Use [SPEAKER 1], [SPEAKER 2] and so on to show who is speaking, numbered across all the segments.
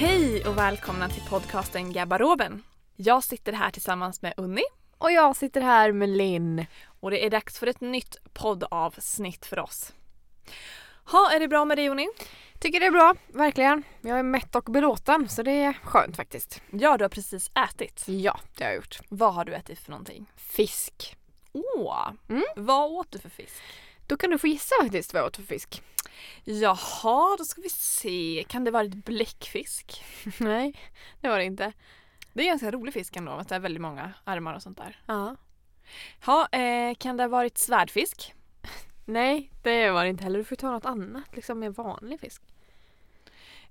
[SPEAKER 1] Hej och välkomna till podcasten Gabbaroben. Jag sitter här tillsammans med Unni
[SPEAKER 2] Och jag sitter här med Linn.
[SPEAKER 1] och det är dags för ett nytt poddavsnitt för oss. Ha, är det bra med dig Unni?
[SPEAKER 2] Tycker det är bra, verkligen. Jag är mätt och belåten så det är skönt faktiskt.
[SPEAKER 1] Ja, du har precis ätit.
[SPEAKER 2] Ja, det har jag gjort.
[SPEAKER 1] Vad har du ätit för någonting?
[SPEAKER 2] Fisk.
[SPEAKER 1] Åh,
[SPEAKER 2] Mm.
[SPEAKER 1] vad åt du för fisk?
[SPEAKER 2] Då kan du få gissa faktiskt vad jag åt för fisk.
[SPEAKER 1] Jaha, då ska vi se. Kan det varit bläckfisk?
[SPEAKER 2] Nej, det var det inte.
[SPEAKER 1] Det är en ganska rolig fisk ändå, att det är väldigt många armar och sånt där.
[SPEAKER 2] Ja.
[SPEAKER 1] Ja, eh, kan det ha varit svärdfisk?
[SPEAKER 2] Nej, det var det inte heller. Du får ta något annat, liksom mer vanlig fisk.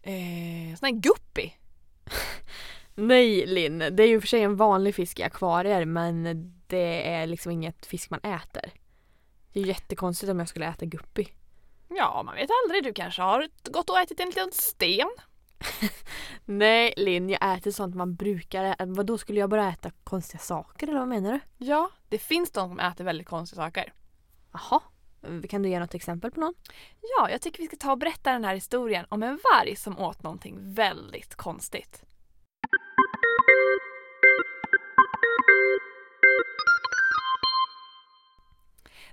[SPEAKER 1] Eh, sån här guppy?
[SPEAKER 2] Nej Linn, det är ju för sig en vanlig fisk i akvarier men det är liksom inget fisk man äter. Det är jättekonstigt om jag skulle äta guppy.
[SPEAKER 1] Ja, man vet aldrig. Du kanske har gått och ätit en liten sten?
[SPEAKER 2] Nej Linn, jag äter sånt man brukar äta. Vad då skulle jag bara äta konstiga saker eller vad menar du?
[SPEAKER 1] Ja, det finns de som äter väldigt konstiga saker.
[SPEAKER 2] Jaha, kan du ge något exempel på någon?
[SPEAKER 1] Ja, jag tycker vi ska ta och berätta den här historien om en varg som åt någonting väldigt konstigt.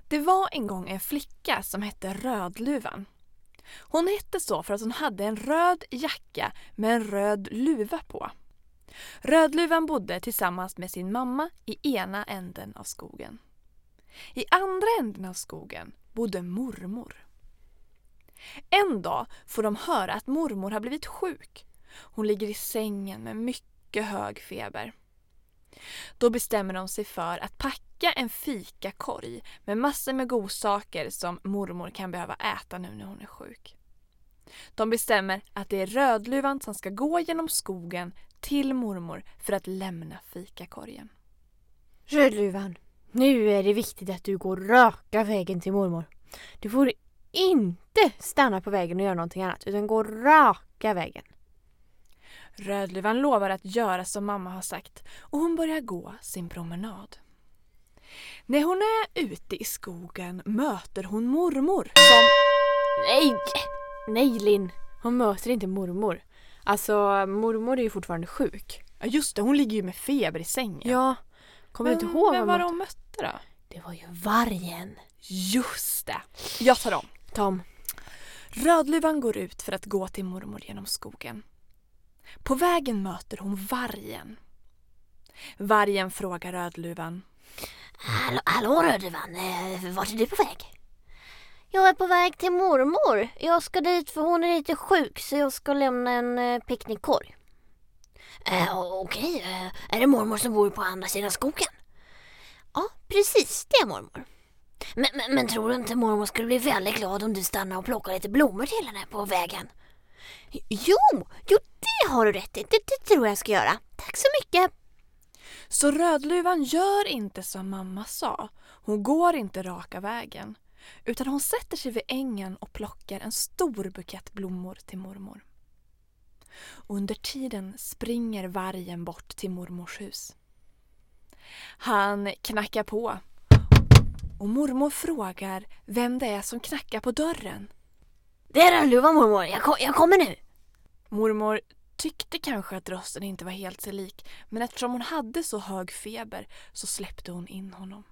[SPEAKER 1] Det var en gång en flicka som hette Rödluvan. Hon hette så för att hon hade en röd jacka med en röd luva på. Rödluvan bodde tillsammans med sin mamma i ena änden av skogen. I andra änden av skogen bodde mormor. En dag får de höra att mormor har blivit sjuk. Hon ligger i sängen med mycket hög feber. Då bestämmer de sig för att packa en fikakorg med massor med godsaker som mormor kan behöva äta nu när hon är sjuk. De bestämmer att det är Rödluvan som ska gå genom skogen till mormor för att lämna fikakorgen.
[SPEAKER 2] Rödluvan, nu är det viktigt att du går raka vägen till mormor. Du får inte stanna på vägen och göra någonting annat utan gå raka vägen.
[SPEAKER 1] Rödluvan lovar att göra som mamma har sagt och hon börjar gå sin promenad. När hon är ute i skogen möter hon mormor som...
[SPEAKER 2] Nej! Nej Linn, hon möter inte mormor. Alltså mormor är ju fortfarande sjuk.
[SPEAKER 1] Ja just det, hon ligger ju med feber i sängen.
[SPEAKER 2] Ja, kommer du
[SPEAKER 1] Men
[SPEAKER 2] inte ihåg
[SPEAKER 1] vem var det hon mötte då?
[SPEAKER 2] Det var ju vargen.
[SPEAKER 1] Just det! Jag tar om.
[SPEAKER 2] Tom.
[SPEAKER 1] Rödluvan går ut för att gå till mormor genom skogen. På vägen möter hon vargen. Vargen frågar Rödluvan.
[SPEAKER 3] Hallå, hallå Rödluvan, eh, vart är du på väg? Jag är på väg till mormor. Jag ska dit för hon är lite sjuk så jag ska lämna en eh, picknickkorg. Eh, Okej, eh, är det mormor som bor på andra sidan skogen? Ja, precis, det är mormor. Men, men, men tror du inte mormor skulle bli väldigt glad om du stannar och plockar lite blommor till henne på vägen? Jo, jo det har du rätt i. Det, det tror jag jag ska göra. Tack så mycket.
[SPEAKER 1] Så Rödluvan gör inte som mamma sa. Hon går inte raka vägen. Utan hon sätter sig vid ängen och plockar en stor bukett blommor till mormor. Under tiden springer vargen bort till mormors hus. Han knackar på och mormor frågar vem det är som knackar på dörren.
[SPEAKER 3] Det är Rödluvan mormor, jag, kom, jag kommer nu.
[SPEAKER 1] Mormor tyckte kanske att rösten inte var helt sig lik men eftersom hon hade så hög feber så släppte hon in honom.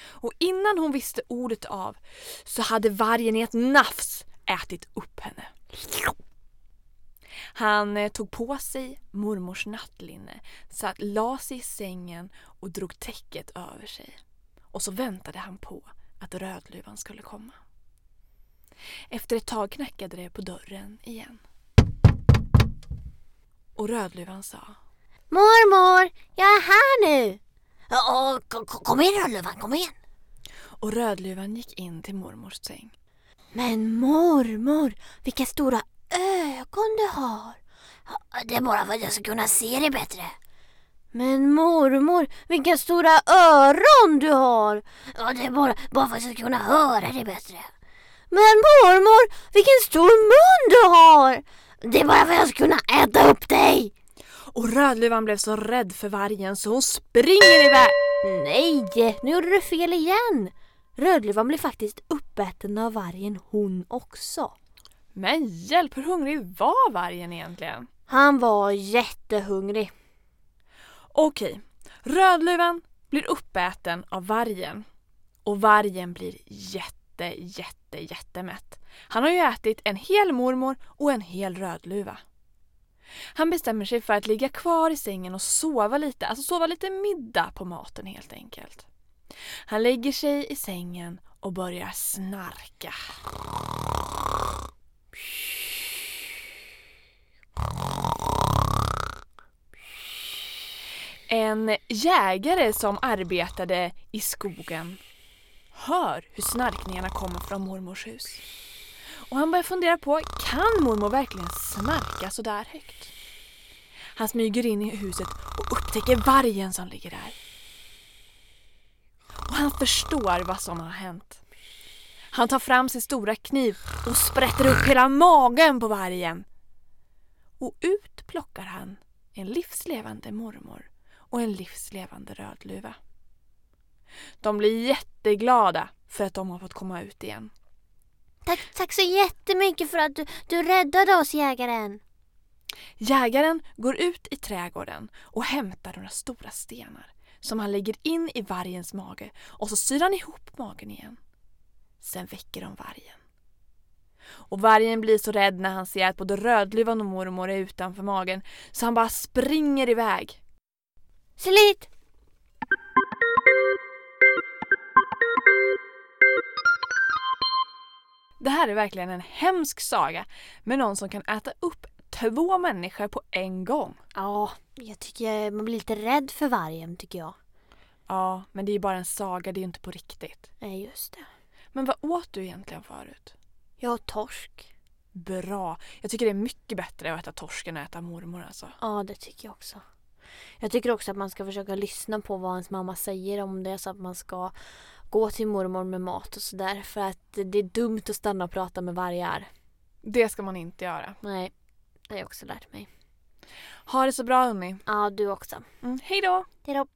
[SPEAKER 1] Och innan hon visste ordet av så hade vargen i ett nafs ätit upp henne. Han eh, tog på sig mormors nattlinne, satt, la sig i sängen och drog täcket över sig. Och så väntade han på att Rödluvan skulle komma. Efter ett tag knackade det på dörren igen. Och Rödluvan sa
[SPEAKER 3] Mormor, jag är här nu. Kom, in Rödluvan, kom in.
[SPEAKER 1] och Rödluvan gick in till mormors säng.
[SPEAKER 3] Men mormor, vilka stora ögon du har. Det är bara för att jag ska kunna se dig bättre. Men mormor, vilka stora öron du har. Det är bara, bara för att jag ska kunna höra dig bättre. Men mormor, vilken stor mun du har. Det är bara för att jag ska kunna äta upp dig.
[SPEAKER 1] Och Rödluvan blev så rädd för vargen så hon springer iväg.
[SPEAKER 2] Nej, nu gjorde du fel igen. Rödluvan blev faktiskt uppäten av vargen hon också.
[SPEAKER 1] Men hjälp, hur hungrig var vargen egentligen?
[SPEAKER 2] Han var jättehungrig.
[SPEAKER 1] Okej, Rödluvan blir uppäten av vargen. Och vargen blir jätte, jätte, jättemätt. Han har ju ätit en hel mormor och en hel rödluva. Han bestämmer sig för att ligga kvar i sängen och sova lite, alltså sova lite middag på maten helt enkelt. Han lägger sig i sängen och börjar snarka. En jägare som arbetade i skogen hör hur snarkningarna kommer från mormors hus. Och han börjar fundera på, kan mormor verkligen snarka så där högt? Han smyger in i huset och upptäcker vargen som ligger där. Och han förstår vad som har hänt. Han tar fram sin stora kniv och sprätter upp hela magen på vargen. Och ut plockar han en livslevande mormor och en livslevande rödluva. De blir jätteglada för att de har fått komma ut igen.
[SPEAKER 3] Tack, tack så jättemycket för att du, du räddade oss jägaren.
[SPEAKER 1] Jägaren går ut i trädgården och hämtar några stora stenar som han lägger in i vargens mage och så syr han ihop magen igen. Sen väcker de vargen. Och vargen blir så rädd när han ser att både Rödluvan och mormor är utanför magen så han bara springer iväg.
[SPEAKER 3] Slit!
[SPEAKER 1] Det här är verkligen en hemsk saga med någon som kan äta upp två människor på en gång.
[SPEAKER 2] Ja, jag tycker man blir lite rädd för vargen tycker jag.
[SPEAKER 1] Ja, men det är ju bara en saga, det är ju inte på riktigt.
[SPEAKER 2] Nej, just det.
[SPEAKER 1] Men vad åt du egentligen förut?
[SPEAKER 2] Jag har torsk.
[SPEAKER 1] Bra. Jag tycker det är mycket bättre att äta torsk än att äta mormor alltså.
[SPEAKER 2] Ja, det tycker jag också. Jag tycker också att man ska försöka lyssna på vad ens mamma säger om det så att man ska gå till mormor med mat och sådär. För att det är dumt att stanna och prata med vargar.
[SPEAKER 1] Det ska man inte göra.
[SPEAKER 2] Nej, det har jag också lärt mig.
[SPEAKER 1] Ha det så bra Unni.
[SPEAKER 2] Ja, du också.
[SPEAKER 1] Mm, hej då!
[SPEAKER 3] Hejdå.